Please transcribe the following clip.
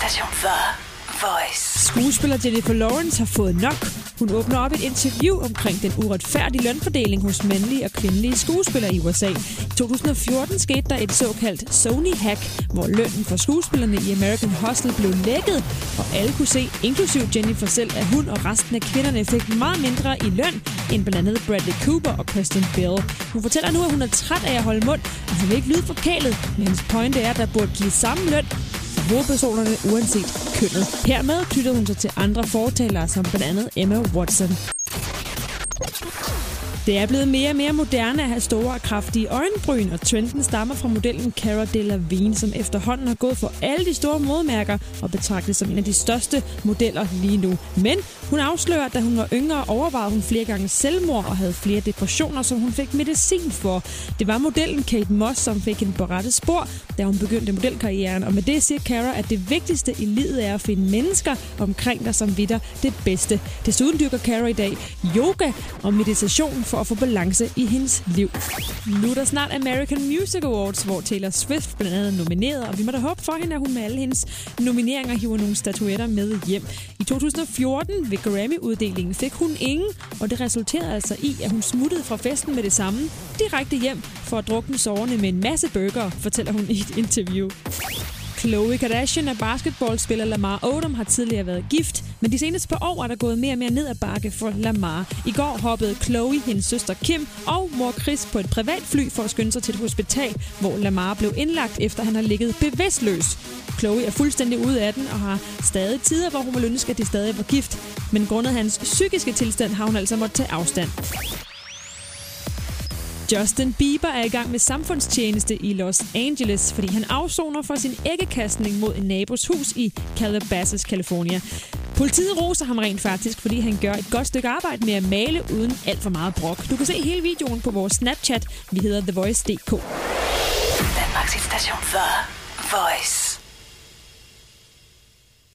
station The Voice. Skuespiller Jennifer Lawrence har fået nok. Hun åbner op et interview omkring den uretfærdige lønfordeling hos mandlige og kvindelige skuespillere i USA. I 2014 skete der et såkaldt Sony-hack, hvor lønnen for skuespillerne i American Hustle blev lækket, og alle kunne se, inklusiv Jennifer selv, at hun og resten af kvinderne fik meget mindre i løn end blandt andet Bradley Cooper og Kristen Bell. Hun fortæller nu, at hun er træt af at holde mund, og hun vil ikke lyde forkælet, men hendes pointe er, at der burde give samme løn hovedpersonerne uanset kønnet. Hermed knyttede hun sig til andre fortalere, som blandt andet Emma Watson. Det er blevet mere og mere moderne at have store og kraftige øjenbryn, og trenden stammer fra modellen Cara Delevingne, som efterhånden har gået for alle de store modmærker og betragtes som en af de største modeller lige nu. Men hun afslører, at da hun var yngre, overvejede hun flere gange selvmord og havde flere depressioner, som hun fik medicin for. Det var modellen Kate Moss, som fik en på rette spor, da hun begyndte modelkarrieren. Og med det siger Cara, at det vigtigste i livet er at finde mennesker omkring dig, som vidder det bedste. Desuden dyrker Cara i dag yoga og meditation for at få balance i hendes liv. Nu er der snart American Music Awards, hvor Taylor Swift blandt andet er nomineret, og vi må da håbe for hende, at hun med alle hendes nomineringer hiver nogle statuetter med hjem. I 2014 ved Grammy-uddelingen fik hun ingen, og det resulterede altså i, at hun smuttede fra festen med det samme, direkte hjem for at drukne sårene med en masse burger, fortæller hun i et interview. Khloe Kardashian og basketballspiller Lamar Odom har tidligere været gift, men de seneste par år er der gået mere og mere ned ad bakke for Lamar. I går hoppede Khloe, hendes søster Kim og mor Chris på et privatfly for at skynde sig til et hospital, hvor Lamar blev indlagt efter han har ligget bevidstløs. Chloe er fuldstændig ude af den og har stadig tider, hvor hun vil ønske, at de stadig var gift. Men grundet hans psykiske tilstand har hun altså måttet tage afstand. Justin Bieber er i gang med samfundstjeneste i Los Angeles, fordi han afsoner for sin æggekastning mod en nabos hus i Calabasas, California. Politiet roser ham rent faktisk, fordi han gør et godt stykke arbejde med at male uden alt for meget brok. Du kan se hele videoen på vores Snapchat. Vi hedder TheVoice.dk. Danmarks station The Voice.